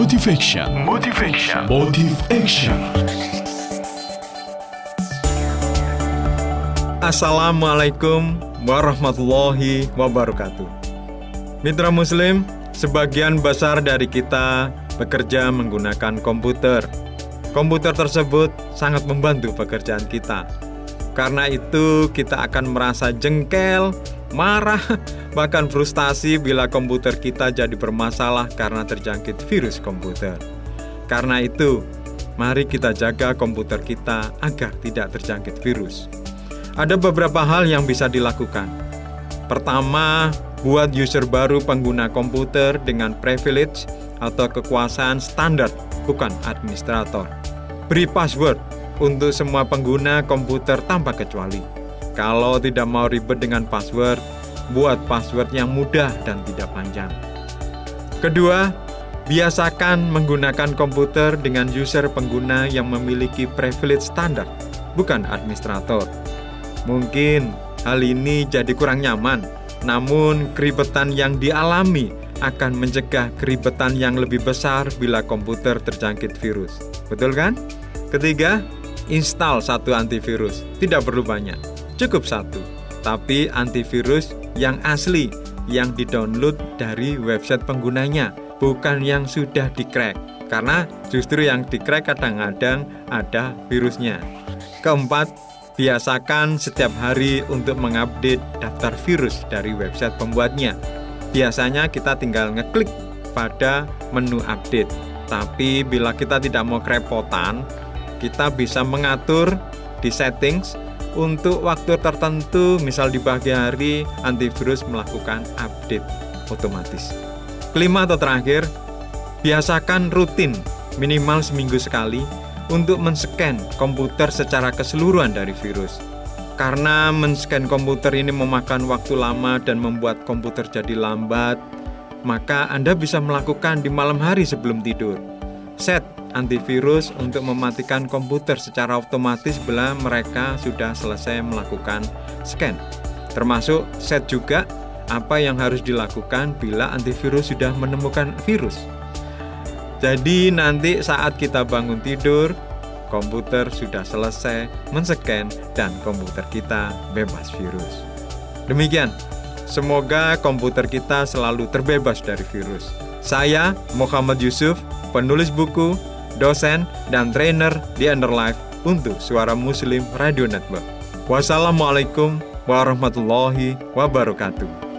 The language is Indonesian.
Motivation. Motivation. Motive Action. Assalamualaikum warahmatullahi wabarakatuh. Mitra Muslim, sebagian besar dari kita bekerja menggunakan komputer. Komputer tersebut sangat membantu pekerjaan kita. Karena itu, kita akan merasa jengkel, marah, bahkan frustasi bila komputer kita jadi bermasalah karena terjangkit virus komputer. Karena itu, mari kita jaga komputer kita agar tidak terjangkit virus. Ada beberapa hal yang bisa dilakukan. Pertama, buat user baru pengguna komputer dengan privilege atau kekuasaan standar, bukan administrator. Beri password untuk semua pengguna komputer tanpa kecuali. Kalau tidak mau ribet dengan password, buat password yang mudah dan tidak panjang. Kedua, biasakan menggunakan komputer dengan user pengguna yang memiliki privilege standar, bukan administrator. Mungkin hal ini jadi kurang nyaman, namun keribetan yang dialami akan mencegah keribetan yang lebih besar bila komputer terjangkit virus. Betul kan? Ketiga, install satu antivirus. Tidak perlu banyak, cukup satu. Tapi antivirus yang asli, yang didownload dari website penggunanya, bukan yang sudah di-crack. Karena justru yang di-crack kadang-kadang ada virusnya. Keempat, Biasakan setiap hari untuk mengupdate daftar virus dari website pembuatnya. Biasanya kita tinggal ngeklik pada menu update. Tapi bila kita tidak mau kerepotan, kita bisa mengatur di settings untuk waktu tertentu, misal di pagi hari, antivirus melakukan update otomatis. Kelima atau terakhir, biasakan rutin minimal seminggu sekali untuk men-scan komputer secara keseluruhan dari virus. Karena men-scan komputer ini memakan waktu lama dan membuat komputer jadi lambat, maka Anda bisa melakukan di malam hari sebelum tidur. Set antivirus untuk mematikan komputer secara otomatis bila mereka sudah selesai melakukan scan. Termasuk set juga apa yang harus dilakukan bila antivirus sudah menemukan virus. Jadi nanti saat kita bangun tidur, komputer sudah selesai men-scan dan komputer kita bebas virus. Demikian, semoga komputer kita selalu terbebas dari virus. Saya Muhammad Yusuf, penulis buku, dosen, dan trainer di Underlife untuk Suara Muslim Radio Network. Wassalamualaikum warahmatullahi wabarakatuh.